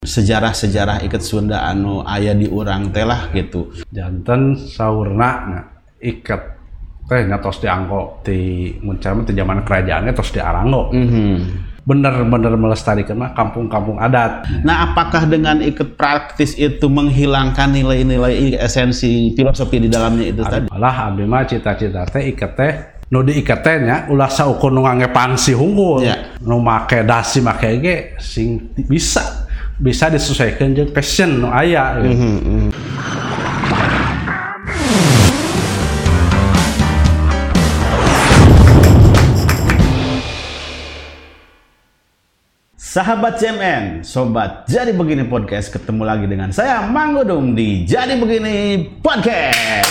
sejarah-sejarah iket Sunda anu ayah di urang telah gitu. Jantan saurna nah, iket teh tos dianggo di muncul di zaman kerajaannya tos di Aranggo mm -hmm. bener-bener melestarikan mah kampung-kampung adat. Nah apakah dengan iket praktis itu menghilangkan nilai-nilai esensi filosofi di dalamnya itu tadi? Malah abdi mah cita-cita teh iket teh nu diiket teh nya ulah saukur nu pangsi hunggul yeah. nu make dasi make ge sing bisa bisa disesuaikan dengan passion no ayah gitu. mm -hmm. Sahabat CMN, Sobat Jadi Begini Podcast Ketemu lagi dengan saya Mang Udung di Jadi Begini Podcast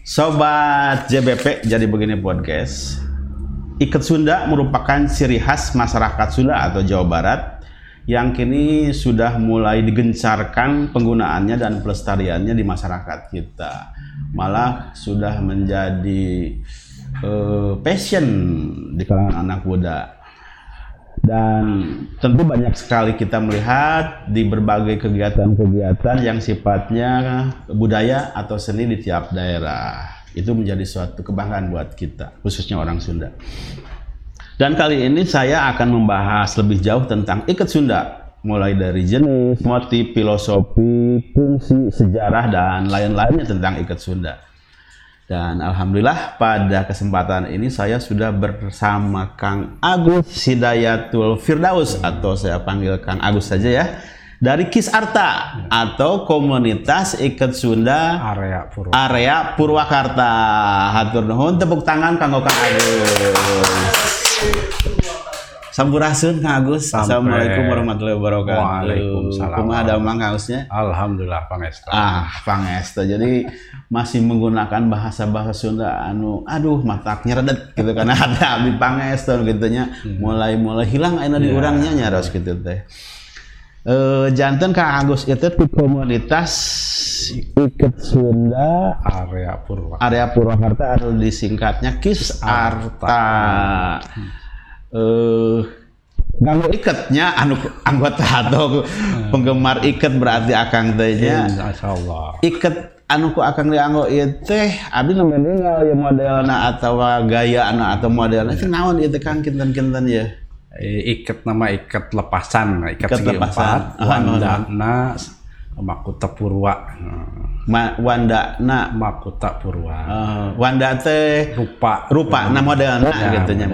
Sobat JBP Jadi Begini Podcast Ikat Sunda merupakan ciri khas masyarakat Sunda atau Jawa Barat yang kini sudah mulai digencarkan penggunaannya dan pelestariannya di masyarakat kita. Malah sudah menjadi uh, passion di kalangan anak muda. Dan tentu banyak sekali kita melihat di berbagai kegiatan-kegiatan yang sifatnya budaya atau seni di tiap daerah itu menjadi suatu kebanggaan buat kita, khususnya orang Sunda. Dan kali ini saya akan membahas lebih jauh tentang ikat Sunda, mulai dari jenis, motif, filosofi, fungsi, sejarah, dan lain-lainnya tentang ikat Sunda. Dan Alhamdulillah pada kesempatan ini saya sudah bersama Kang Agus Hidayatul Firdaus atau saya panggil Kang Agus saja ya dari Kis Arta atau komunitas ikat Sunda area Purwakarta. Area Purwakarta. Hatur nuhun tepuk tangan kanggo Kang Agus. Sampurasun Kang Agus. Assalamualaikum warahmatullahi wabarakatuh. Waalaikumsalam. Kumaha ada Mang Agusnya? Alhamdulillah Pangesta. Ah, Pangesta. Jadi masih menggunakan bahasa-bahasa Sunda anu aduh matak nyeredet gitu karena ada abdi Pangesta gitu nya. Hmm. Mulai-mulai hilang ayeuna di ya, urangnya nyaros gitu teh uh, jantan Kang Agus itu di komunitas Iket Sunda area Purwakarta area Purwakarta atau disingkatnya Kis Arta uh, Nganggo iketnya anu anggota atau penggemar iket berarti akang tehnya. Insyaallah. Iket anu ku akang dianggo ieu teh abdi nu meninggal ya modelna atau gayana atau modelna naon ieu teh Kang kinten-kinten ya ikat nama ikat lepasan ikat, segi lepasan. empat wandana makuta purwa. Ma, wanda na makuta purwa. Uh, wanda teh rupa. rupa na model na ya, gitu nya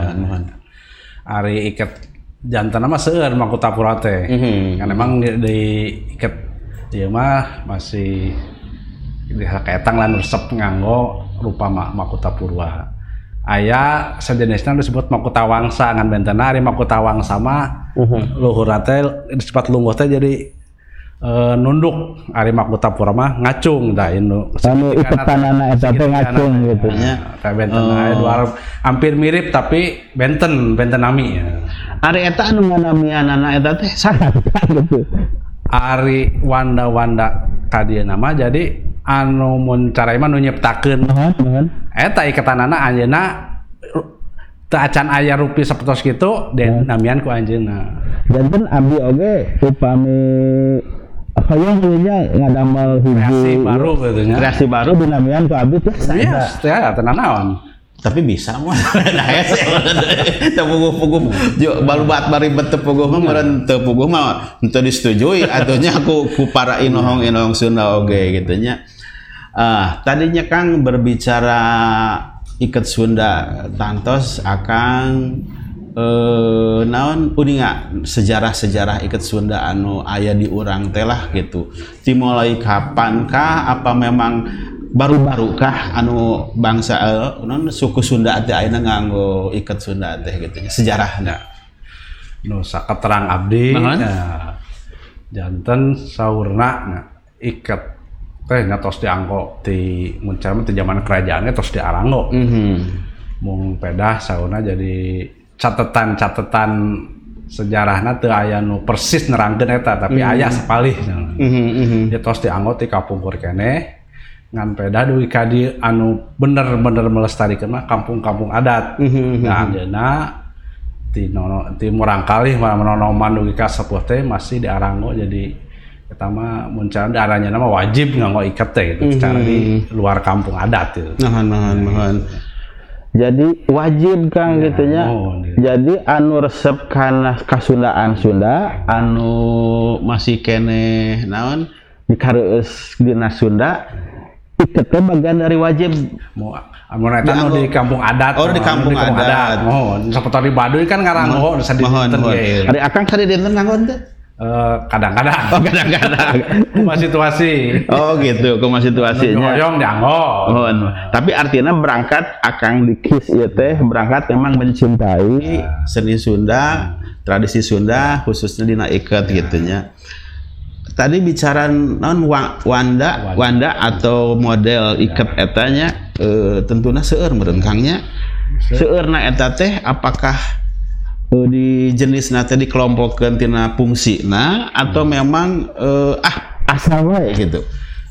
ari ikat jantan nama seueur makuta purwa teh mm -hmm. kan emang di, di ikat dia mah masih di kaetang lan resep nganggo rupa makuta purwa ayah sejenisnya disebut makuta wangsa ngan bentena ari makuta wangsa mah uh-huh. luhur teh disebut lungguh teh jadi uh, nunduk ari makuta pura mah ngacung dah inu anu iketanana eta teh ngacung gitu nya teh benten oh. dua hampir mirip tapi benten benten nami ya. ari eta anu nganamianana eta teh sangat gitu ari wanda-wanda kadia nama jadi anu mun cara iman nu nyiptakeun. Nuhun eta iketanana anjeunna teu acan aya rupi sapertos kitu dan namian ku anjeunna. Janten abdi oge upami hayang nya ngadamel hiji kreasi baru gitu nya. Kreasi baru dinamian ku abdi teh iya teh tenan naon tapi bisa mah. Nah ya sih. Tepuguh-puguh jo baru bat bari bet tepuguh mah meureun tepuguh mah henteu disetujui atunya aku ku para inohong inohong Sunda oge gitu nya Uh, tadinya Kang berbicara ikat Sunda Tantos akan uh, naon uninga sejarah-sejarah ikat Sunda anu ayah di urang telah gitu. Dimulai kapankah apa memang baru-baru kah anu bangsa uh, non suku Sunda teh ayeuna nganggo ikat Sunda teh gitu sejarahnya nu terang abdi ya, jantan saurna nah, ikat teh tos dianggo di muncul di zaman kerajaannya tos di Aranggo. Mm -hmm. Mung pedah sauna jadi catatan-catatan sejarahnya tuh ayah nu persis nerangkeun eta tapi mm -hmm. ayah sepalih. Mm -hmm. mm -hmm. Ya tos dianggo di kapungkur kene ngan pedah duwi kadi anu bener-bener melestarikan mah kampung-kampung adat. Mm -hmm. Nah, ayeuna di nono di murangkali mana menonoman dugi ka sepuh teh masih di Aranggo jadi pertama muncul darahnya nama wajib nganggo ikat teh gitu secara di luar kampung adat gitu. Nahan, nahan, nahan. Jadi wajib kang Ya, gitunya. mohon, gitu. Jadi anu resep karena kasundaan Sunda, anu masih kene naon dikareus dina Sunda, teh bagian dari wajib. Mau mau eta nu di kampung adat. Oh, di kampung adat. Mohon seperti di Baduy kan ngaranggo bisa Mohon, dinten. Hari akang kali dinten teh? Eh, kadang-kadang. Oh, kadang-kadang. Cuma situasi. oh gitu, kumaha situasinya. Hoyong dianggo. Mohon. Tapi artinya berangkat akang di KIS ieu teh berangkat memang mencintai seni Sunda, tradisi Sunda khususnya dina iket gitunya. Tadi bicara non wa- Wanda, Wanda atau model iket etanya eh, tentunya seueur meureun Kangnya. Seueurna eta teh apakah eh, di jenis teh dikelompokkeun tina fungsina atau memang eh, ah asal wae gitu.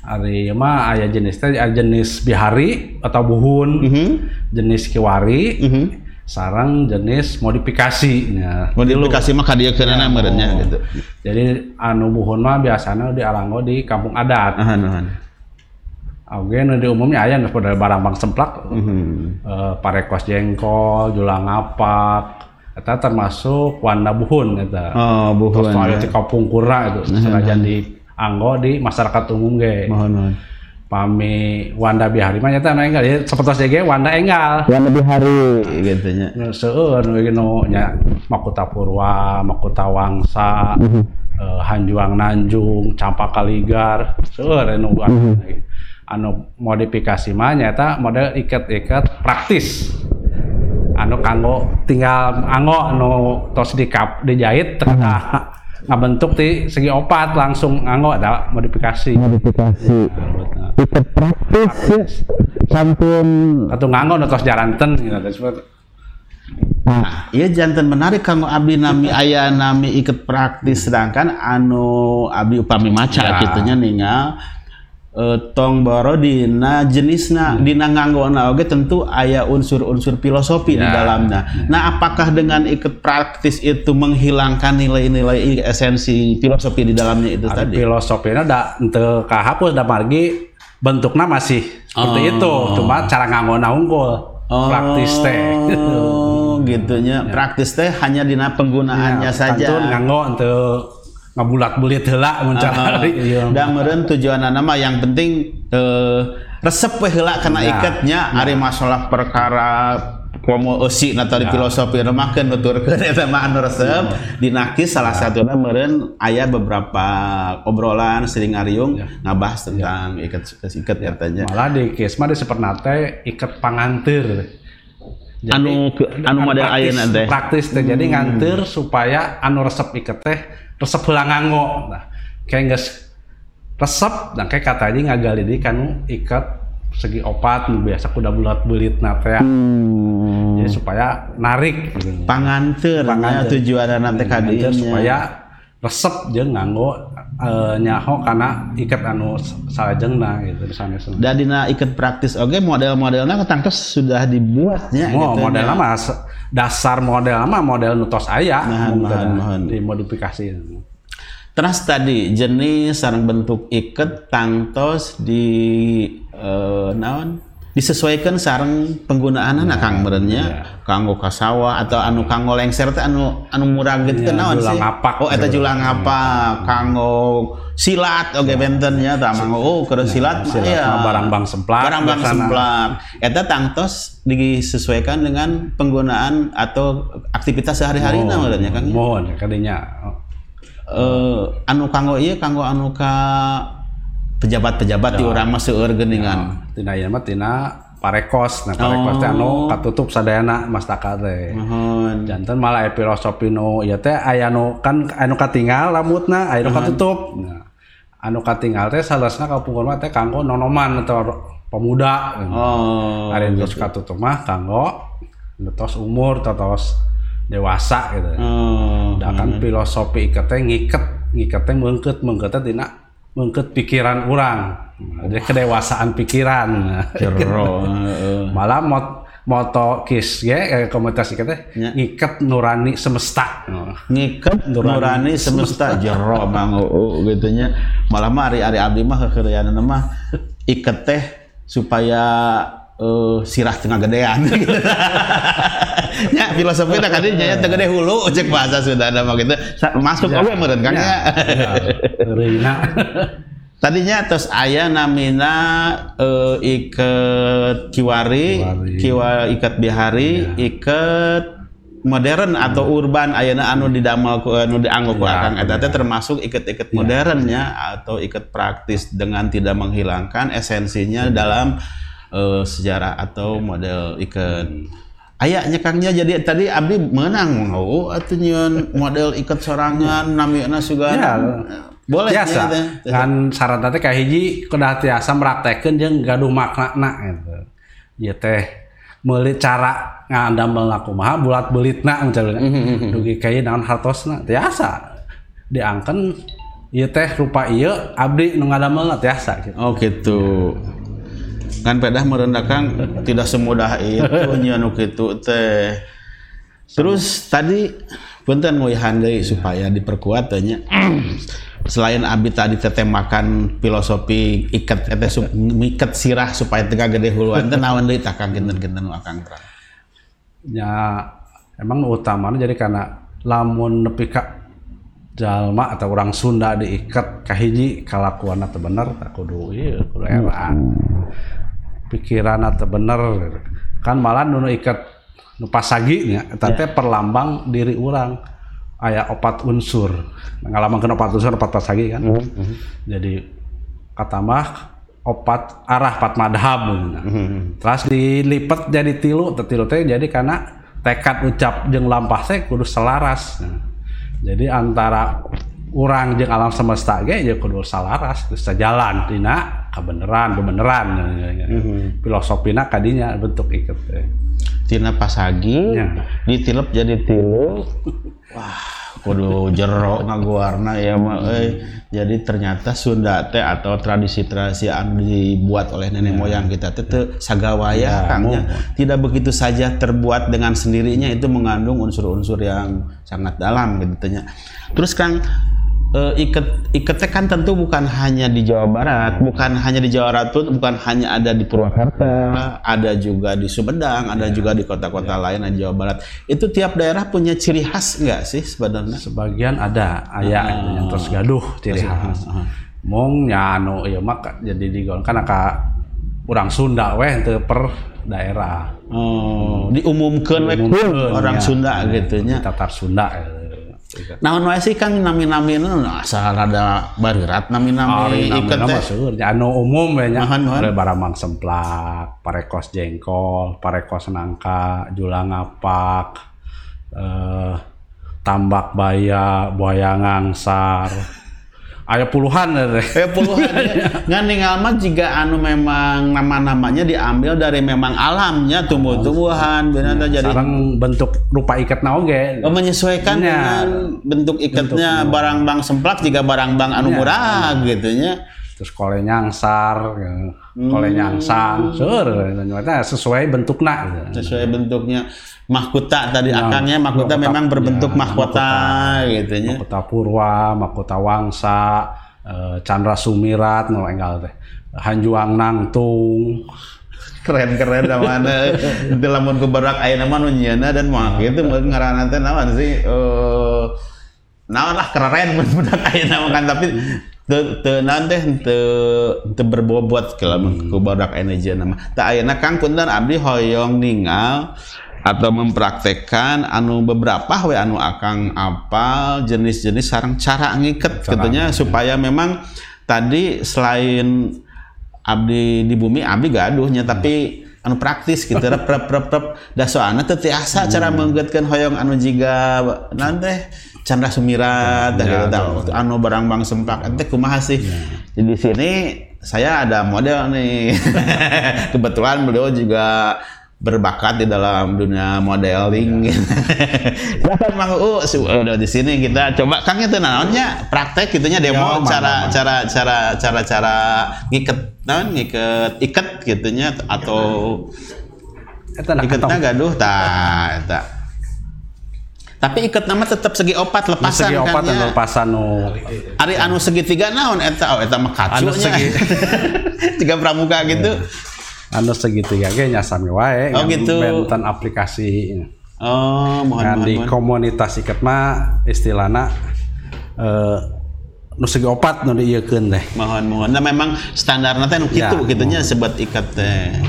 Ari mah aya jenis teh jenis bihari atau buhun, Mhm. jenis kiwari, Mhm. sarang jenis modifikasi. Ya. Modifikasi mah kadiekeunana meureunnya gitu. Jadi anu buhun mah biasanya di Alanggo di kampung adat. Ahan, ahan. Oke, nu di umumnya aya nu pada barang bang semplak, Mhm. eh, parekos jengkol, julang ngapak, eta termasuk wanda buhun eta. Oh, Terus buhun. aya di kampung kura itu, senajan di anggo di masyarakat umum ge. Mohon, mohon. Pami wanda bihari mah nyata anu enggal ya seperti ge wanda enggal. Yang lebih hari gitu nya. Nu seueur nu ieu nu nya Makuta Purwa, Makuta Wangsa, eh, Hanjuang Nanjung, Campaka Ligar, seueur anu anu modifikasi mah nyata model iket-iket praktis. Anu kanggo tinggal anggo anu tos di kap dijahit teu ngabentuk ti segi opat langsung anggo ada modifikasi. Modifikasi. Ikat praktis ya. Sampun Atau nganggo nu tos jaranten gitu. Terus Nah, iya jantan menarik kamu abdi nami aya nami iket praktis sedangkan anu abdi upami maca Ya. gitunya ningal eh, tong boro dina jenisna dina nganggona oge tentu aya unsur-unsur filosofi di Ya. dalamnya. Nah, apakah dengan iket praktis itu menghilangkan nilai-nilai esensi filosofi di dalamnya itu Ari tadi? filosofinya da ente kahapus da margi bentuknya masih seperti Oh. itu cuma cara nganggona unggul praktis teh Oh, gitunya. Praktis teh hanya dina penggunaannya saja. Kantun nganggo ente ngabulat belit heula mun cara iya. dan meureun tujuanna mah yang penting eh, resep we heula kana Ya. iketnya ari masalah perkara komo eusi na tadi filosofi mah keun nuturkeun eta mah anu resep. Dinakis salah satuna meureun aya beberapa obrolan sering ngariung ngabahas tentang iket iket katanya. Malah di kes mah di seperna teh iket anu ke- anu model praktis, ayeuna teh praktis teh jadi nganteur supaya anu resep iket teh resep heula nganggo nah kayak geus resep dan kayak kata aja ngagali di kanu ikat segi opat nu biasa kuda bulat belit na teh Hmm. jadi supaya narik gitu. panganteur nya Panganteur. tujuanna nanti kadinya supaya resep jeung nganggo eh, nyaho karena ikat anu salajengna gitu misalnya dan dina iket praktis oke model-modelnya ketangkes sudah dibuatnya Oh, gitu model mah se- dasar model mah model nutos aya Nahan, mun nahan, nahan. dimodifikasi. Terus tadi jenis sarang bentuk iket tangtos di eh, naon disesuaikan sarang penggunaan anak kang merenya kanggo kasawa atau anu kanggo lengser teh anu anu murah gitu Iya, teh naon julang sih? ngapak. oh eta julang apa kanggo silat oge benten nya tah mangga oh keur silat mah Silat ya barang bang semplak, barang bang semplak. Eta tangtos disesuaikan dengan penggunaan atau aktivitas sehari-hari Oh, na merenya kang Mohon ya kadinya. eh anu kanggo iya kanggo anu ka pejabat-pejabat di urang mah seueur geuningan. Tina ieu mah tina parekos. Nah, parekos teh anu katutup sadayana mastaka teh. Janten malah filosofi nu ieu teh aya nu kan anu katinggal rambutna, aya nu katutup. Nah, anu katinggal teh salesna kapungkur mah teh kanggo nonoman atau pemuda. Oh. Ari nu tos katutup mah kanggo tos umur atau tos dewasa gitu. Oh. Da kan filosofi iket teh ngiket, ngiket teh meungkeut, meungkeut tina meungkeut pikiran urang. Jadi kedewasaan pikiran. Jero. heeh. Malah mot moto kis ya eh, komunitas teh Ya. ngikat nurani semesta Oh. ngiket nurani, semesta jero mang uu gitunya malah mah ari-ari abdi mah kekerian mah iket teh supaya eh, sirah tengah gedean. Gitu. ya filosofi dah kali nya teu gede hulu. Cek bahasa sudah ada mah gitu. Masuk oge meureun kan ya Rina. tadinya terus aya namina eh, iket kiwari, Kiwari. kiwa iket bihari, iket modern atau urban ayeuna anu didamel ku anu dianggo ku Ya, eta teh termasuk iket-iket modernnya atau iket praktis dengan tidak menghilangkan esensinya dalam eh, sejarah atau model iket Ayahnya kangnya jadi tadi abdi menang. Mau atuh nyieun model iket sorangan namina sugan. Ya, boleh biasa. teh. kan syarat teh kayak hiji kudah tiasa meraktekeun jeung gaduh makna gitu. Ieu teh meuli cara ngandamel kumaha bulat belitna misalnya dugi kayak naon hartosna. Tiasa. Diangken ieu teh rupa ieu abdi nu ngadamel tiasa gitu. Oh gitu. Kan pedah merendahkan tidak semudah itu nya nu kitu teh. Terus tadi punten mau handai supaya diperkuat teh nya. Selain Abi tadi teteh makan filosofi ikat teteh sup, sirah supaya tega gede huluan teh naon deui takang kinten-kinten nu akang terang. ya emang utamanya jadi karena lamun nepi ka jalma atau orang Sunda diikat kahiji kalakuan atau bener tak kudu iya kudu era. Pikiran atau bener. Kan malah nu ikat nu pasagi nya eta teh perlambang diri orang aya opat unsur. Ngalamankeun opat unsur opat pasagi kan. Jadi kata mah opat arah pat madhab beunna. terus dilipat jadi tilu teu tilu teh jadi karena tekad ucap jeung lampah teh kudu selaras. Nah, jadi antara orang jeung alam semesta ge ya kudu salaras terus sejalan tina kebenaran kebenaran filosofina kadinya bentuk iket teh Tina pasagi Ya. ditilep jadi tilu. Wah, kudu jero ngaguarna ya mah euy. Jadi ternyata Sunda teh atau tradisi-tradisi anu dibuat oleh nenek moyang kita teh teu sagawaya kangnya tidak begitu saja terbuat dengan sendirinya itu mengandung unsur-unsur yang sangat dalam gitu tanya. Terus Kang eh, iket iket teh kan tentu bukan hanya di Jawa Barat, bukan hanya di Jawa Barat, pun, bukan hanya ada di Purwakarta, ada juga di Sumedang, ada juga di kota-kota lain di Jawa Barat. Itu tiap daerah punya ciri khas enggak sih sebenarnya? sebagian ada aya yang terus gaduh ciri khas mong nyano ya maka jadi digolongkan aka orang Sunda weh teu per daerah Oh, diumumkan we Diumumkeun, pun orang ya. Sunda gitu nya. Tatar Sunda eh, Naon wae sih Kang nami-nami asal ada barirat nami-nami namanya teh. seueur anu umum we nya baramang semplak, parekos jengkol, parekos nangka, julang apak, eh tambak baya, buaya ngangsar. Aya puluhan ya, teh. Eh puluhan ya. Ngan ninggal mah jika anu memang nama-namanya diambil dari memang alamnya tumbuh-tumbuhan binatang jadi Sekarang bentuk rupa ikat naoge. Oh, menyesuaikan Ya. dengan bentuk ikatnya barang bang semplak jika barang bang anu Ya. murah gitu nya. Terus kole nyangsar, ya. kole nyangsang, seueur ternyata sesuai bentukna. gitu. sesuai bentuknya mahkota tadi Ya, akangnya mahkota mahkota- memang berbentuk ya, mahkota, gitu nya. Mahkota Purwa, Mahkota Wangsa, eh, Chandra Sumirat, nu enggal teh. Hanjuang Nangtung, keren-keren mana itu lamun ku barak aya nama nu nyieuna dan mah gitu ngaranna teh naon sih eh naon lah keren budak aya nama kan tapi teu naon teh teu teu berbobot ke lamun ku barak aya nama tah ayeuna Kang abdi hoyong ningal atau mempraktekkan anu beberapa we anu akang apal jenis-jenis sarang cara ngiket gitu supaya memang tadi selain abdi di bumi abdi gaduhnya tapi anu praktis gitu rep rep rep rep. Da soalna teu tiasa cara menggeutkeun hoyong anu jiga naon teh Chandra Sumirat dah gitu tah. anu barang bang sempak ente kumaha sih? Jadi di sini saya ada model nih. Kebetulan beliau juga berbakat di dalam dunia modeling. Silakan Mang U, su- udah di sini kita coba. Kang itu naonnya praktek gitunya demo Ya, cara, cara cara cara cara ngiket naon ngiket iket gitunya atau kantong. gaduh tah eta. Tapi iket nama tetap segi opat lepasan Segi opat kan anu ya. lepasan nu Ari anu segitiga naon eta oh eta mah Anu kacunya segi- tiga pramuka gitu anu segitiga ge nya sami wae. Oh, gitu. Benten aplikasi. oh mohon mohon, di mohon. komunitas iket mah istilahna eh nu segi opat nu dieukeun teh. mohon mohon nah memang standarnya teh nu Ya, kitu gitunya sebat ikat teh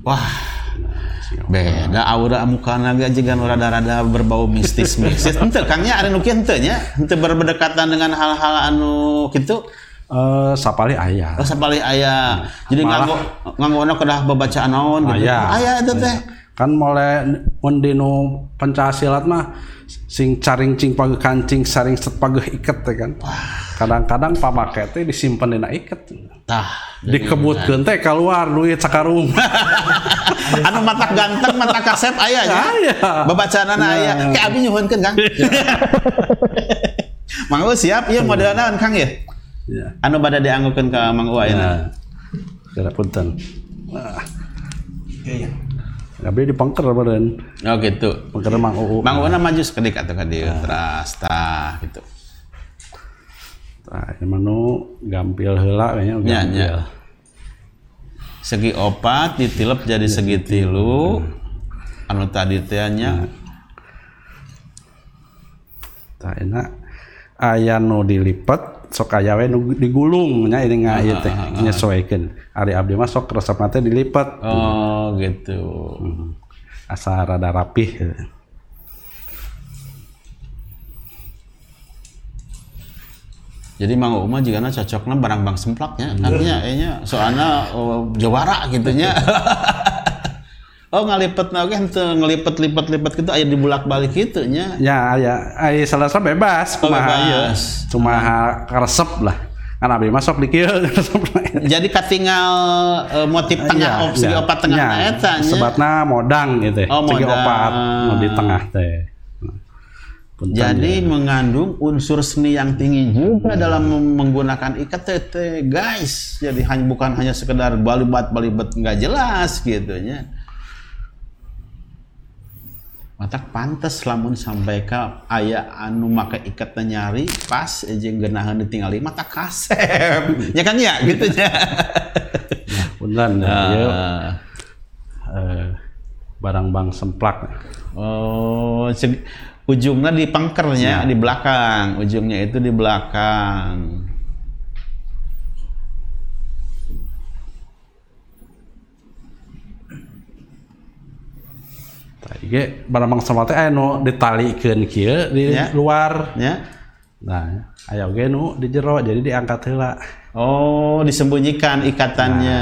wah beda aura muka naga juga rada-rada berbau mistis mistis ente kangnya ada nuki ente nya ente berberdekatan dengan hal-hal anu gitu Eh sapali aya. oh sapali aya jadi Malah- nganggo nganggo kedah babacaan naon gitu. Aya. aya itu teh. Kan mulai mun di nu pencasilat mah sing caring cing pageuh kancing saring set pageuh iket teh kan. Kadang-kadang pamake teh disimpen dina iket. Tah dikebutkeun teh keluar duit sakarung. Anu mata ganteng mata kasep aya nya Aya. babacaan aya kayak abi nyuhunkeun Kang. Mang U siap ieu model naon Kang ya ya. Anu bada dianggukeun ka Mang U ayeuna kira punten. Nah. Gabi dipengker badan. Oh gitu. Pengker mang uu Mang U na maju sekedik atuh ka dieu teras tah gitu. Nah ini manu gampil heula kayaknya nya gampil. Nya segi opat ditilep jadi segi tilu. Anu tadi teh nya. Tah enak. Aya nu dilipet sok aya we digulung nya ini nga ieu teh nyesuaikeun. Ari abdi mah sok resepna teh dilipet. oh gitu Asa rada rapih. Jadi Mang Uma juga cocoknya barang bang semplaknya, artinya kayaknya soalnya oh, jawara gitu nya. oh ngalipet oke henteu ngelipet-lipet-lipet gitu aya dibulak-balik gitu nya. Ya aya aya salasa bebas Oh, kumaha bebas. Cuma resep lah. Kan abdi mah sok di kieu. Jadi katinggal eh, motif tengah op, segi opat tengah Ya, eta nya. Sebatna modang gitu. Oh, Segi modang. opat nu di tengah teh. Jadi mengandung unsur seni yang tinggi juga dalam mem- menggunakan ikat tete, guys. Jadi hanya bukan hanya sekedar balibat balibat nggak jelas gitu nya. Matak pantes lamun sampai ke aya anu make ikat nyari pas aja geunaheun ditinggali mata kasep. ya kan ya gitu nya. Punten ya, Ah. eh, barang bang semplak. Oh, ujungnya di pangkernya di belakang, ujungnya itu di belakang. Ge barang bang semplak teh nu ditalikeun kieu di Ya. luar. Ya. Nah, aya oge nu di jero jadi diangkat heula. Oh, disembunyikan ikatannya.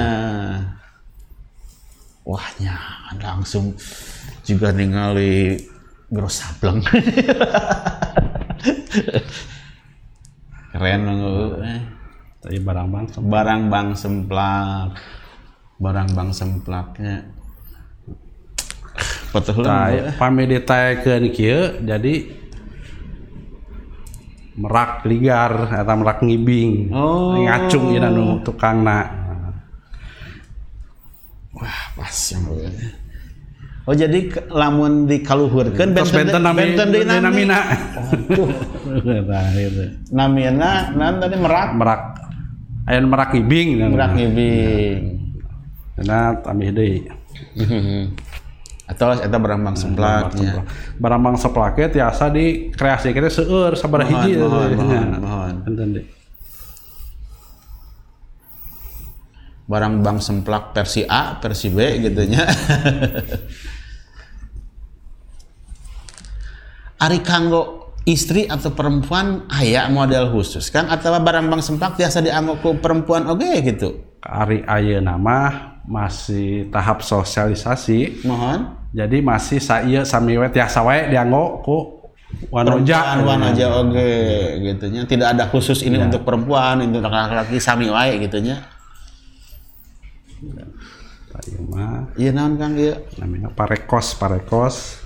Wah, nyaman langsung juga ningali gros sableng. Keren. Eh. Tadi barang bang semplak. Barang bang semplak. Barang bang semplaknya. Ditaekeun kieu jadi merak ligar atau merak ngibing. Oh. Ngacung ieu nu tukangna. Wah, pas yang Oh jadi lamun dikaluhurkeun Terus benten nami benten deui nami. namina. Itu. Namina nan tadi merak Merak aya nu merak ngibing. merak ngibing. Karena tambah deui. Atau eta barang bang semplaknya. Barang bang seplake tiasa di kreasi kita seueur sabar Mohon, hiji mohon, mohon, Nya. mohon. Enten. Barang bang semplak versi A, versi B gitu nya. Ari kanggo istri atau perempuan aya model khusus kan atau barang bang semplak biasa dianggo ku perempuan oke gitu. Ari ayeuna mah masih tahap sosialisasi. Mohon. Jadi masih saya sami we tiasa wae dianggo ku wanoja. perempuan aja oke gitu nya. Tidak ada khusus ini untuk perempuan, untuk laki-laki sami wae gitu nya. Ieu mah Iya naon Kang ieu? namanya parekos, parekos.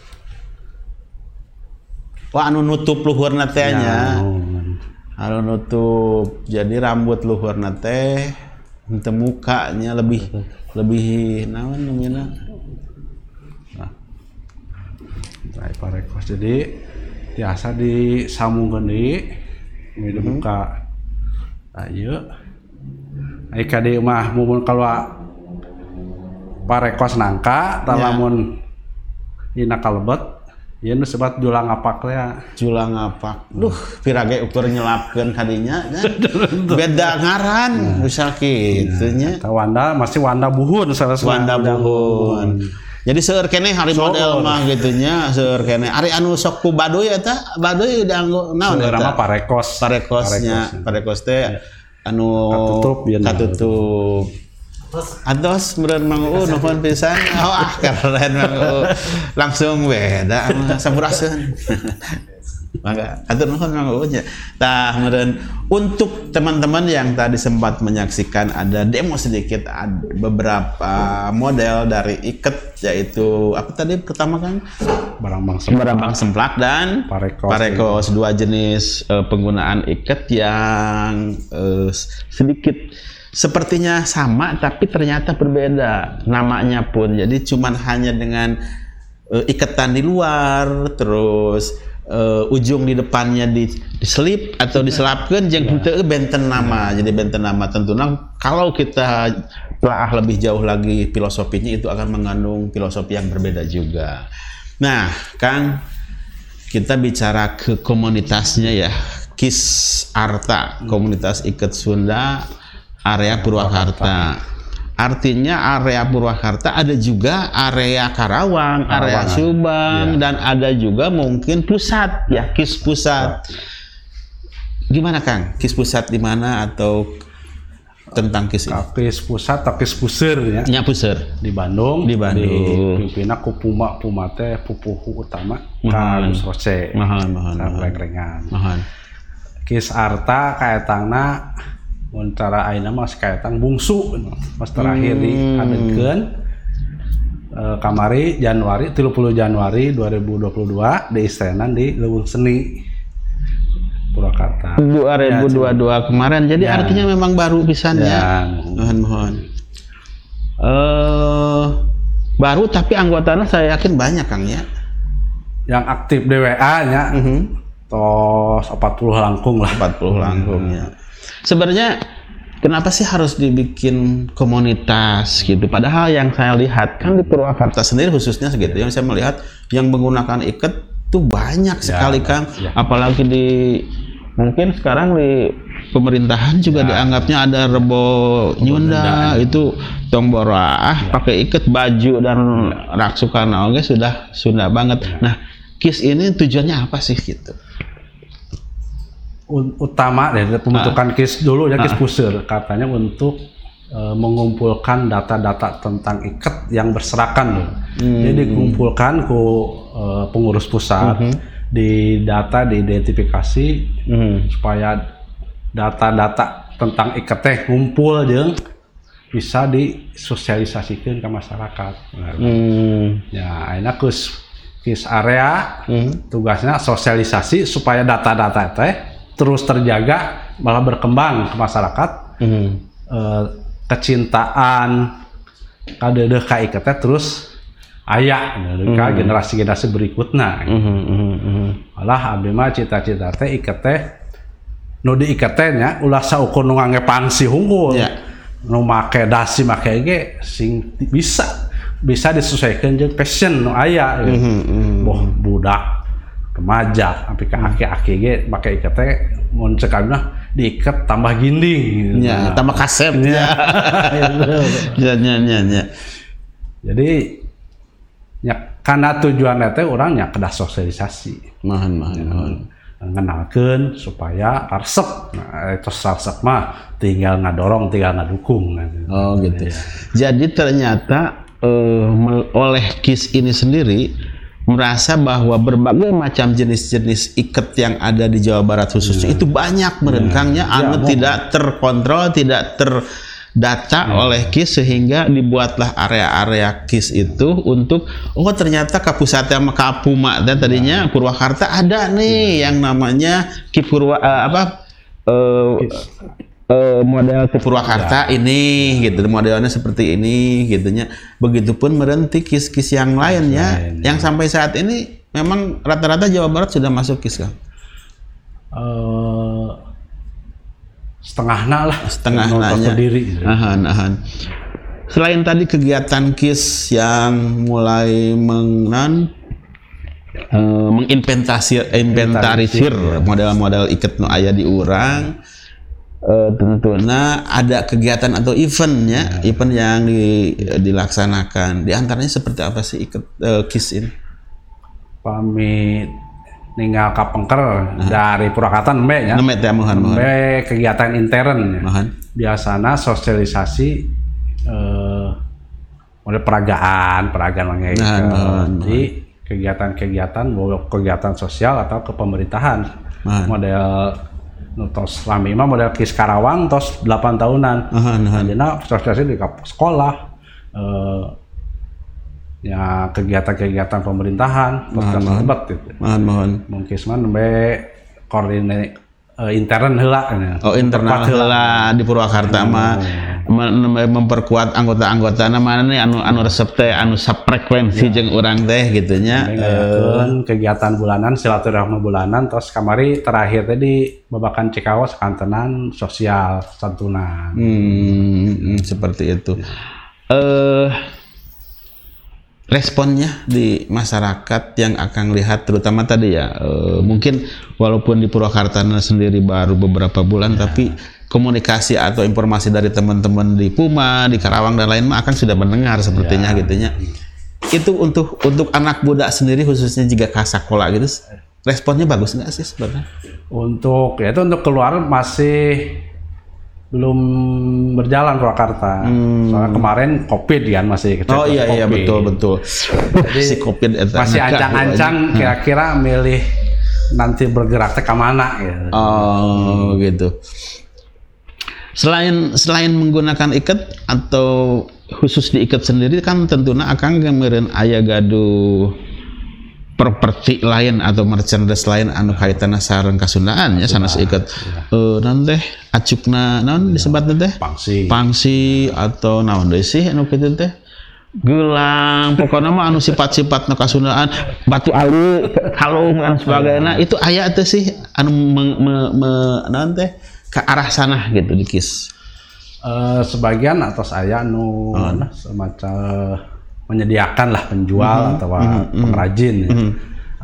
Wah anu nutup luhurna teh nya. Naon. Anu nutup. Jadi rambut luhurna teh Ente mukanya lebih lebih naon namanya Nah, parekos jadi biasa di ini dibuka ayo Ayo kade mah mumun kalau parekos nangka talamun ina kalebet ya nu sebat julang apak ya. Julang apa duh pirage ukur nyelapkeun kadinya nya. beda ngaran bisa kitu nya. Eta Wanda masih Wanda buhun salah Wanda Buhun jadi seueur kene hari model mah gitu nya seueur kene. Ari anu sok ku baduy eta baduy dianggo naon Sebenarnya eta? mah parekos. Parekosnya parekos teh anu Katutup, ya, katutup. Ados meureun Mang Uu nuhun pisan. Oh ah keren Mang Uu. Langsung beda mah sampuraseun. Mangga atur nuhun nya. Tah meureun untuk teman-teman yang tadi sempat menyaksikan ada demo sedikit ada beberapa model dari iket yaitu apa tadi pertama kan barang bangsa Barambang semplak dan Parekos. parekos dua jenis eh, penggunaan iket yang eh, sedikit sepertinya sama tapi ternyata berbeda namanya pun jadi cuman hanya dengan eh, iketan di luar terus eh, ujung di depannya di diselip atau diselapkan jeung henteu benten nama. Jadi benten nama tentunya. Kalau kita telah lebih jauh lagi filosofinya itu akan mengandung filosofi yang berbeda juga. Nah Kang kita bicara ke komunitasnya ya. Kis Arta komunitas iket Sunda area Purwakarta artinya area Purwakarta ada juga area Karawang, area Karawang, Subang dan ada juga mungkin pusat ya Kis pusat. Gimana Kang? Kis pusat di mana atau tentang Kis ini? Kakis pusat takis pusir ya. Nya puseur di Bandung. Di Bandung. dipimpinna ku Puma Puma teh pupuhu utama Mahan. Kang Roce Mahan, mahan, mahan. Kis Arta kaetangna mun cara ayeuna mah kaetang bungsu. Pas terakhir di adegeun eh, kamari Januari 30 Januari 2022 di istenan di Leuweung Seni Purwakarta. 2022 kemarin. Jadi Ya. artinya memang baru pisan ya. Ya. mohon mohon. eh baru tapi anggotanya saya yakin banyak Kang ya. Yang aktif DWA nya Mhm. tos 40 langkung lah. 40 langkungnya. Sebenarnya kenapa sih harus dibikin komunitas gitu? Padahal yang saya lihat kan di Purwakarta sendiri khususnya segitu yang saya melihat yang menggunakan iket tuh banyak sekali Kang. ya. Apalagi di mungkin sekarang di pemerintahan juga dianggapnya ada rebo nyunda itu tombora ah pakai iket baju dan raksukan oke sudah sudah banget. Nah, KIS ini tujuannya apa sih gitu? Utama dari pembentukan KIS dulu ya KIS pusir katanya untuk eh, mengumpulkan data-data tentang iket yang berserakan loh. Jadi dikumpulkan ku eh, pengurus pusat di data diidentifikasi supaya data-data tentang iket teh ngumpul jeung bisa disosialisasikan ke masyarakat. Nah, Hmm. Ya, akhirnya kus kis area Hmm. tugasnya sosialisasi supaya data-data teh terus terjaga malah berkembang ke masyarakat Hmm. eh, kecintaan kadeudeuk ka iket teh terus aya ka generasi-generasi berikutnya Mhm, mhm, mhm. malah abdi mah cita-cita teh teh nu di teh nya ulah saukur nu ngangepang si hunggul Ya. nu make dasi make ge sing bisa bisa disesuaikan jeung passion nu aya gitu. Mhm, mhm. boh budak remaja sampai ke aki-aki ge make iket teh mun diiket tambah ginding gitu. Ya, Nah, tambah kasep Ya. ya. Ya, ya, ya, ya. jadi ya karena tujuan teh orang ya kedah sosialisasi Mohon, mohon, ngenalkeun supaya resep nah, itu resep mah tinggal ngadorong tinggal ngadukung gitu. Oh gitu. Jadi ternyata eh, oleh KIS ini sendiri merasa bahwa berbagai macam jenis-jenis iket yang ada di Jawa Barat khususnya itu banyak merengkangnya anu tidak terkontrol, tidak terdata oleh KIS sehingga dibuatlah area-area KIS itu untuk oh ternyata Kapusat sama Kapuma dan tadinya Purwakarta ada nih yang namanya Ki Purwa eh, apa eh, eh, model ke Purwakarta ini gitu. Modelnya seperti ini gitunya. Begitupun berhenti kis-kis yang lainnya Lain, yang sampai saat ini memang rata-rata Jawa Barat sudah masuk kis kan Eh, setengahna lah. Setengah Nonton nanya. sendiri. Gitu. Ahan, ahan. Selain tadi kegiatan KIS yang mulai mengan eh, menginventarisir inventarisir. model-model iket nu aya di urang eh, tentunya ada kegiatan atau eventnya event yang di- dilaksanakan. Di antaranya seperti apa sih iket eh, KIS ini? Pamit. Ninggal kapengker dari Purwakarta nembe ya. Nemet ya mohon mohon. Nembe kegiatan intern ya. mohon. Biasanya sosialisasi eh, model peragaan peragaan lagi. Nah, nah, jadi kegiatan-kegiatan kegiatan sosial atau kepemerintahan Nah. model nutos lami mah model kis Karawang tos 8 tahunan. Ahan, ahan. Nah, sosialisasi di sekolah eh, ya kegiatan-kegiatan pemerintahan tos Nah, nah, hebat gitu mohon mohon mungkin nembe koordinasi eh, intern heula ya. Oh internal heula. di Purwakarta mah mem- mem- memperkuat anggota-anggota mana nih anu anu resep teh anu frekuensi jeung urang teh gitunya. Ngayakeun kegiatan bulanan silaturahmi bulanan terus kamari terakhir tadi babakan Cikawas kantenan sosial santunan Hmm, hmm, seperti itu. Eh responnya di masyarakat yang akan lihat terutama tadi ya eh, mungkin walaupun di Purwakarta sendiri baru beberapa bulan tapi komunikasi atau informasi dari teman-teman di Puma di Karawang dan lain mah akan sudah mendengar sepertinya gitunya. Itu untuk untuk anak muda sendiri khususnya jika ke sekolah gitu responnya bagus nggak sih sebenarnya? Untuk ya itu untuk keluar masih belum berjalan Purwakarta soalnya kemarin covid kan masih Hmm. oh iya iya COVID. betul betul si covid eta masih ngegah ancang-ancang kira-kira milih nanti bergerak ke mana gitu. Oh gitu. Selain selain menggunakan ikat atau khusus di ikat sendiri kan tentunya akan kemarin ayah gaduh properti lain atau merchandise lain anu kaitanna sareng kasundaan ya sanes eh naon teh? Acukna naon disebut teh pangsi. Pangsi atau naon deui sih anu kitu teh? Gelang pokoknya mah anu sifat-sifat nu kasundaan batu alu kalung dan sebagainya. Itu aya teh sih anu me, me, me- naon teh? Ke arah sana gitu di kis Eh, sebagian atau saya nu nah, semacam menyediakan lah penjual atau pengrajin ya.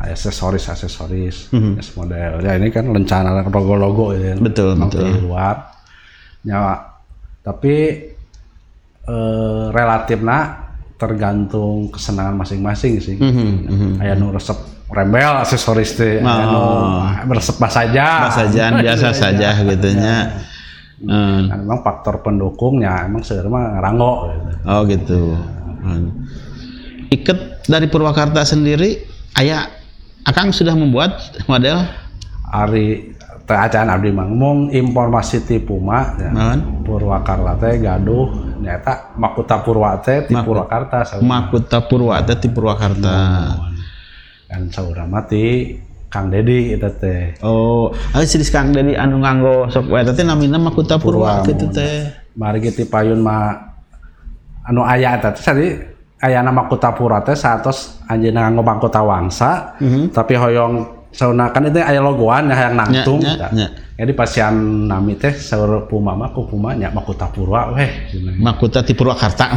aksesoris aksesoris yes, model. Ya ini kan rencana logo logo ya. Betul, betul. di luar ya tapi eh, relatif nah tergantung kesenangan masing-masing sih. Mhm, kayak nu resep rembel aksesoris teh. Oh. resep saja saja biasa saja gitunya. Hmm. Nah, memang faktor pendukungnya emang sebenarnya mah ngeranggo gitu. oh gitu. Hmm. Ikat dari Purwakarta sendiri ayah Akang sudah membuat model Ari acan abdi mah ngomong informasi ti Puma ya. Purwakarta teh gaduh nyata Makuta Purwa teh ti Purwakarta saurna. Makuta Purwata di Purwakarta kan saurna mah ti Kang Dedi eta teh Oh, ada si Kang dari anu nganggo sok wae teh namina Makuta Purwa gitu teh. mari ti payun mah anu aya eta teh tadi aya nama Makuta Purwa teh satos anjeunna nganggo Makuta Wangsa tapi hoyong sauna kan itu aya logoan ya yang nangtung Nya, eta. nya, nya. jadi pasian nami teh saur Puma mah ku Puma nya Makuta Purwa weh. Makuta di Purwakarta.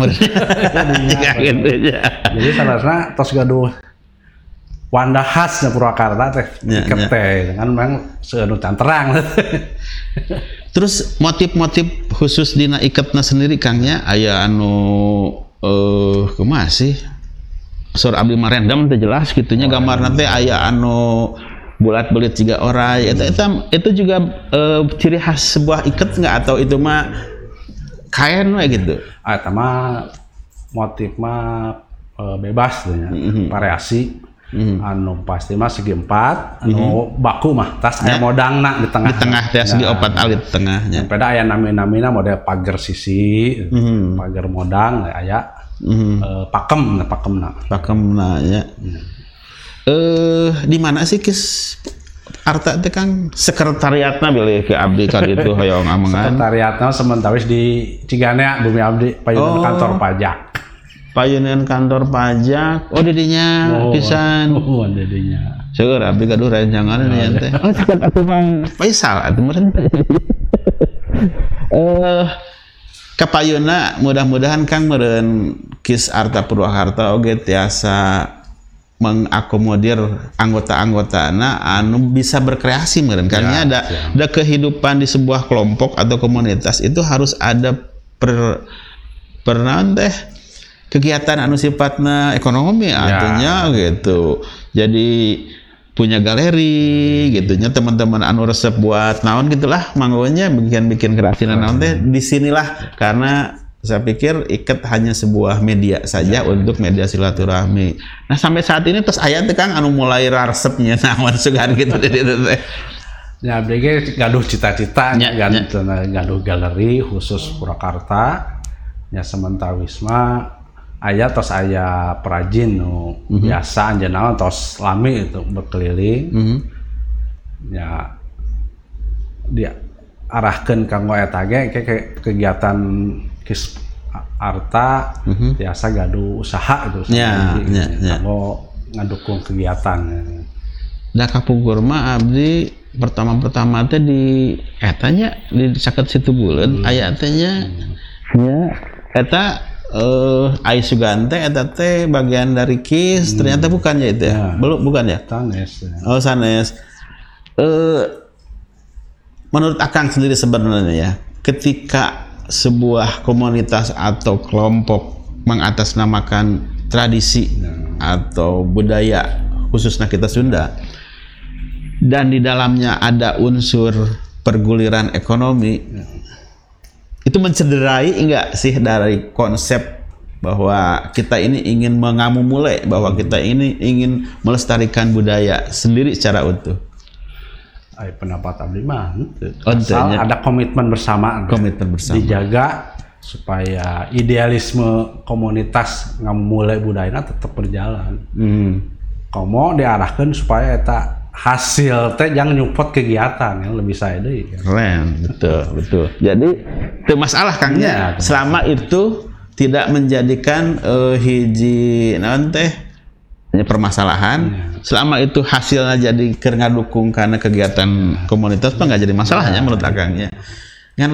Jika gitu ya. Jadi salah tos gaduh wanda khasnya Purwakarta teh Ya, ya. kan memang seunu terang Terus motif-motif khusus dina iketna sendiri Kangnya aya anu eh kumaha sih? Sur abdi mah random teh jelas gitunya gambarna teh aya anu bulat belit tiga orai. Itu itu, itu juga eh, ciri khas sebuah iket nggak? Atau itu mah kain we gitu? Ah eta mah motif mah eh, bebas nya variasi anu pasti mah segi empat anu baku mah tas aya modangna di tengah. Di tengah teh segi opat alit tengahnya. Peda aya nami-namina model pagar sisi Mhm. pagar modang aya Mhm. eh, pakem nah pakemna. Pakemna ya. Eh di mana sih kis? Arta itu kan sekretariatnya bilih ke abdi kali itu hoyong amangan. Sekretariatnya sementara di Ciganea Bumi Abdi payun Oh. kantor pajak. Payunan kantor pajak. Oh didinya pisan. Oh, jadinya. Seueur abdi gaduh rancangan ini teh. Oh cekat aku Bang Faisal atuh meureun. Eh kapayuna mudah-mudahan Kang meureun Kis Arta Purwakarta oge tiasa mengakomodir anggota-anggotana anu bisa berkreasi meureun Kang nya ada ada kehidupan di sebuah kelompok atau komunitas itu harus ada per per naon teh kegiatan anu sifatnya ekonomi artinya gitu jadi punya galeri gitu nya teman-teman anu resep buat naon gitulah manggonya bikin bikin kerajinan naon teh di sinilah karena saya pikir ikat hanya sebuah media saja untuk media silaturahmi. Nah sampai saat ini terus ayat Kang anu mulai resepnya naon sugan gitu di teh. Ya, BG gaduh cita-cita, Ya, gaduh, gaduh galeri khusus Purwakarta. Ya sementara Wisma aya tos aya perajin nu biasa anjeunna tos lami itu berkeliling. Mhm. Ya dia arahkan kanggo eta ge ke, ke kegiatan kis arta biasa gaduh usaha itu Ya, ya, ya. kanggo ngadukung kegiatan. Da kapugur mah abdi pertama-pertama teh di etanya di saket situ bulan aya teh nya nya eta eh ai sugante eta teh bagian dari KIS ternyata bukan ya itu ya. Belum bukan ya? Tanes. ya. Oh sanes. Eh menurut Akang sendiri sebenarnya ya, ketika sebuah komunitas atau kelompok mengatasnamakan tradisi atau budaya khususnya kita Sunda dan di dalamnya ada unsur perguliran ekonomi itu mencederai enggak sih dari konsep bahwa kita ini ingin mengamumule bahwa kita ini ingin melestarikan budaya sendiri secara utuh Ay, pendapat abdi mah. Oh, Asal ada komitmen bersama komitmen bersama dijaga supaya idealisme komunitas ngamulai budayana tetap berjalan. Hmm. Komo diarahkan supaya eta hasil teh jangan nyupot kegiatan yang lebih saya deui. keren betul betul. Jadi itu masalah kangnya Ya, selama itu tidak menjadikan eh, hiji naon teh hanya permasalahan selama itu hasilnya jadi keur ngadukung karena kegiatan komunitas mah nggak jadi masalahnya menurut akangnya kan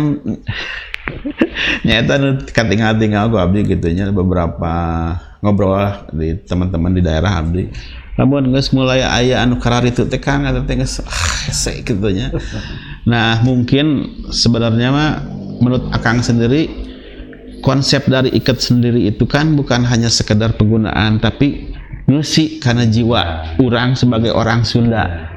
nyata nu katingal-tingal gua abdi gitu nya beberapa ngobrol lah di teman-teman di daerah abdi lamun geus mulai aya anu kararitu teh Kang eta teh ah, gitu nya. Nah mungkin sebenarnya mah menurut akang sendiri konsep dari ikat sendiri itu kan bukan hanya sekedar penggunaan tapi ngeusi karena jiwa orang sebagai orang Sunda.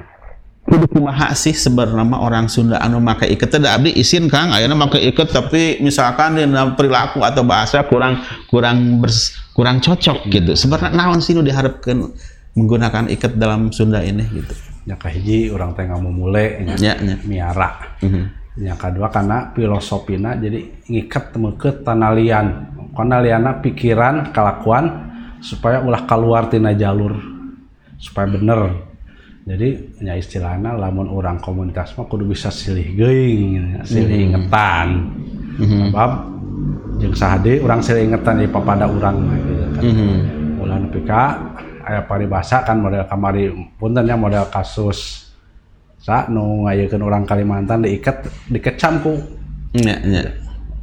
Kudu kumaha sih sebenarnya orang Sunda anu make iket teh da abdi isin Kang? Ayeuna make iket tapi misalkan dalam perilaku atau bahasa kurang kurang bers- kurang cocok gitu. Sebenarnya naon sih nu diharapkan menggunakan iket dalam Sunda ini gitu Nya kahiji urang teh ngamumule nya ya ya miara. Mhm. Yang kedua karena filosofina jadi ngikat temeket tanalian. Kanaliana pikiran, kelakuan supaya ulah keluar tina jalur supaya bener. Jadi nya istilahnya lamun orang komunitas mah kudu bisa silih geuing, silih ingetan. Sebab jeung sahade urang silih ingetan di papada urang mah gitu kan. Mhm. Ulah nepi ka aya paribasa kan model kamari punten ya model kasus sa nu ngayekeun orang Kalimantan diikat dikecam ku ya ya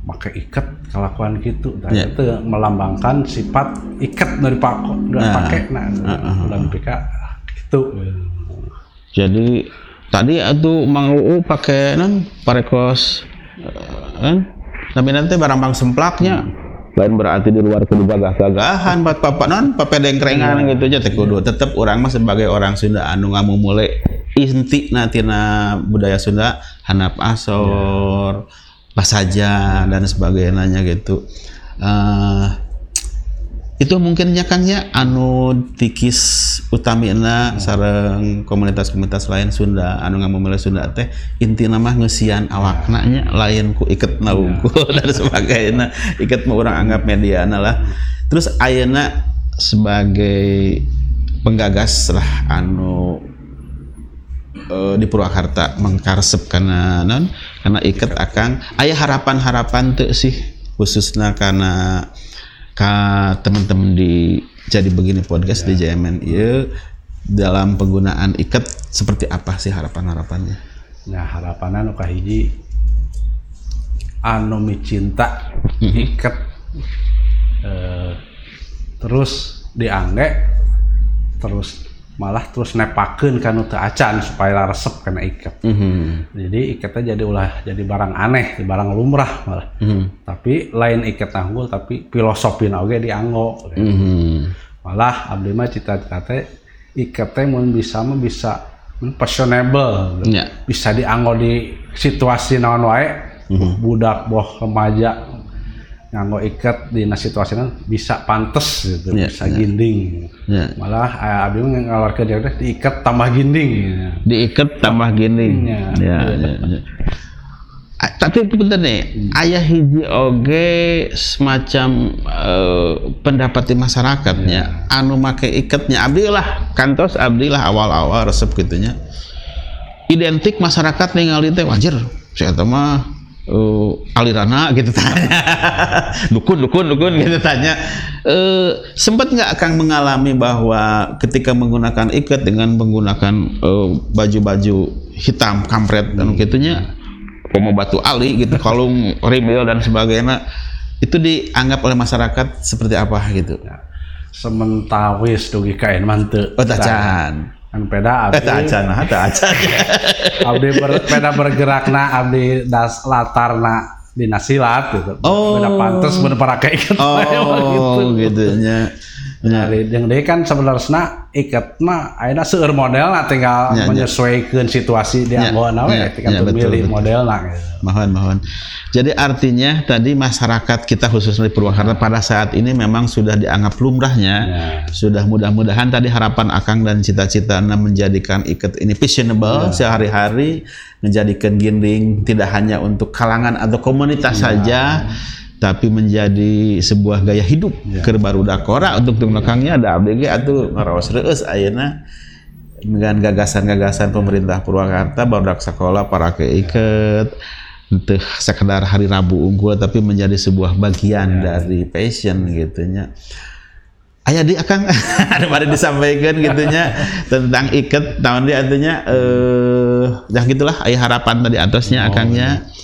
make ikat kelakuan gitu dan Ya. itu melambangkan sifat ikat dari pako dari Nah. pakai nah dan pika gitu jadi tadi atuh Mang Uu pakai non parekos eh, kan tapi nanti barang bang semplaknya lain berarti di luar kudu gagah-gagahan pat papa non? Papedengkrengan gitu aja teh kudu. Tetep orang mah sebagai orang Sunda anu ngamumule inti natina budaya Sunda hanap asor pasaja dan sebagainya gitu. Eh, itu mungkinnya kan ya. Anu tikis utamina sareng komunitas-komunitas lain Sunda. Anu ngamumule Sunda teh inti nama ngesian awakna nya. Lain ku iket naungkul dan sebagainya. Iket mah orang anggap mediana lah. Terus ayeuna sebagai penggagas lah anu uh, di Purwakarta mengkarsep karena non karena ikat akan ayah harapan-harapan tuh sih khususnya karena ka teman-teman di jadi begini podcast di JMN ya dalam penggunaan ikat seperti apa sih harapan-harapannya? Nah harapannya nuka hiji anu cinta ikat eh, terus diangge terus malah terus nepakeun kan teu acan supaya resep kena ikat. Mm -hmm. Jadi ikatnya jadi ulah jadi barang aneh, barang lumrah malah. Mm -hmm. Tapi lain ikat tanggul tapi filosofi oge dianggo. Mm -hmm. Malah abdi mah cita-cita teh ikat teh mun bisa mah bisa fashionable. Yeah. Bisa dianggo di situasi naon wae. Mm -hmm. Budak boh remaja nganggo ikat di situasi bisa pantes gitu yeah, bisa yeah. ginding yeah. malah eh, abdi ngalor ke dia diikat tambah ginding ya. diikat tambah ginding ya, ya, ya, ya. tapi bener nih hmm. ayah hiji oge semacam uh, pendapat di masyarakatnya yeah. anu make ikatnya abdi lah kantos abdi lah awal-awal resep gitunya identik masyarakat ningali teh wajar saya mah uh, alirana gitu tanya dukun dukun dukun gitu tanya uh, sempat nggak akan mengalami bahwa ketika menggunakan ikat dengan menggunakan uh, baju-baju hitam kampret dan hmm. gitunya mau batu ali gitu kalung rimil dan sebagainya itu dianggap oleh masyarakat seperti apa gitu ya. sementawis dugi kain mantep oh tacan kan peda abdi. Eh, acan nah acan. Abdi ber, peda bergerak na abdi das latar na di nasilat gitu. Oh. beda pantas bener para ikat oh gitu, gitu nya nyari yang dia kan sebenarnya ikat mah akhirnya seur model nah tinggal ya, menyesuaikan situasi dia ya, mau nawe ya, tinggal ya, pilih model nah gitu. mohon mohon jadi artinya tadi masyarakat kita khususnya di Purwakarta pada saat ini memang sudah dianggap lumrahnya ya. sudah mudah-mudahan tadi harapan akang dan cita-cita menjadikan ikat ini fashionable ya. sehari-hari menjadikan ginding tidak hanya untuk kalangan atau komunitas ya. saja tapi menjadi sebuah gaya hidup. Ya. ke baru dakora untuk belakangnya ada ABG atau ngarawas reus ayana dengan gagasan-gagasan pemerintah Purwakarta baru sekolah para keiket untuk sekedar hari Rabu unggul tapi menjadi sebuah bagian ya. dari passion gitunya ayah di akang ada pada disampaikan gitunya tentang iket tahun dia artinya eh ya gitulah ayah harapan tadi atasnya oh, akangnya. ya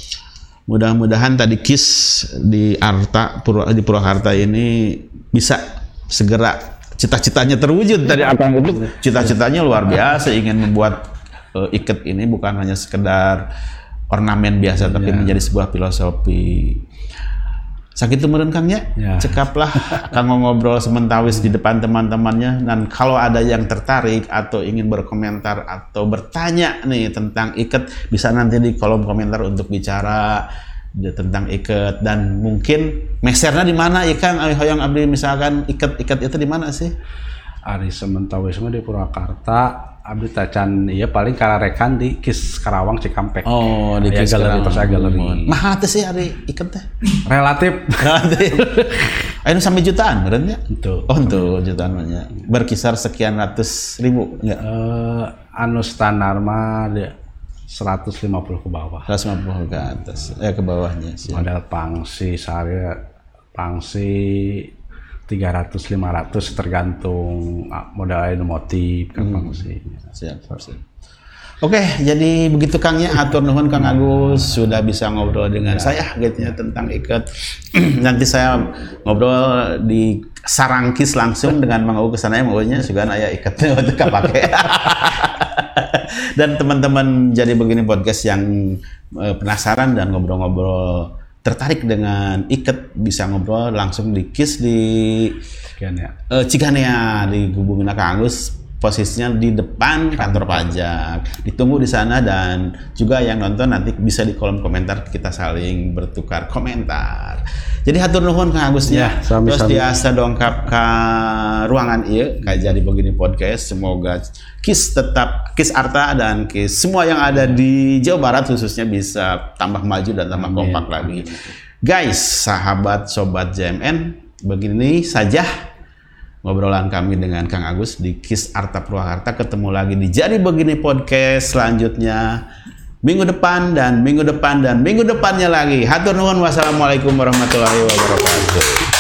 Mudah-mudahan tadi KIS di Arta di Purwakarta ini bisa segera cita-citanya terwujud tadi. Akan itu cita-citanya luar biasa ingin membuat uh, iket ini bukan hanya sekedar ornamen biasa tapi ya. menjadi sebuah filosofi sakit temuran kangnya ya. cekaplah kang ngobrol sementawis di depan teman-temannya. Dan kalau ada yang tertarik atau ingin berkomentar atau bertanya nih tentang iket bisa nanti di kolom komentar untuk bicara tentang iket. Dan mungkin mesernya di mana ikan ya, hoyong abdi misalkan iket iket itu di mana sih? Ari sementawis di Purwakarta abdi tacan iya paling rekan di Kis Karawang Cikampek. Oh, di Kis galeri pas galeri. Mahal tuh sih hari ikan teh. Relatif. Relatif. Ayo sampai jutaan berarti Itu. Oh, itu jutaan banyak. Berkisar sekian ratus ribu enggak? Eh, uh, anu standar mah dia 150 ke bawah. 150 ke atas. Ya ke bawahnya sih. Model pangsi sehari pangsi 300 500 tergantung ah, modal motif kan hmm. Siap, siap. Oke, jadi begitu Kang ya, atur nuhun Kang Agus sudah bisa ngobrol dengan ya. saya gitu ya tentang ikat. Nanti saya ngobrol di Sarangkis langsung dengan Mang Agus sana maunya juga ayah ikatnya untuk pakai. dan teman-teman jadi begini podcast yang eh, penasaran dan ngobrol-ngobrol tertarik dengan iket bisa ngobrol langsung di KIS di Ciganea, uh, Ciganea di Gubungna Kang Agus posisinya di depan kantor pajak. Ditunggu di sana dan juga yang nonton nanti bisa di kolom komentar kita saling bertukar komentar. Jadi hatur nuhun Kang Agus ya. Sami, Terus biasa dongkap ke ruangan iya kayak jadi begini podcast. Semoga KIS tetap KIS Arta dan KIS semua yang ada di Jawa Barat khususnya bisa tambah maju dan tambah Amin. kompak lagi. Guys, sahabat sobat JMN, begini saja ngobrolan kami dengan Kang Agus di Kis Arta Purwakarta. Ketemu lagi di Jadi Begini Podcast selanjutnya minggu depan dan minggu depan dan minggu depannya lagi. Hatur nuhun wassalamualaikum warahmatullahi wabarakatuh.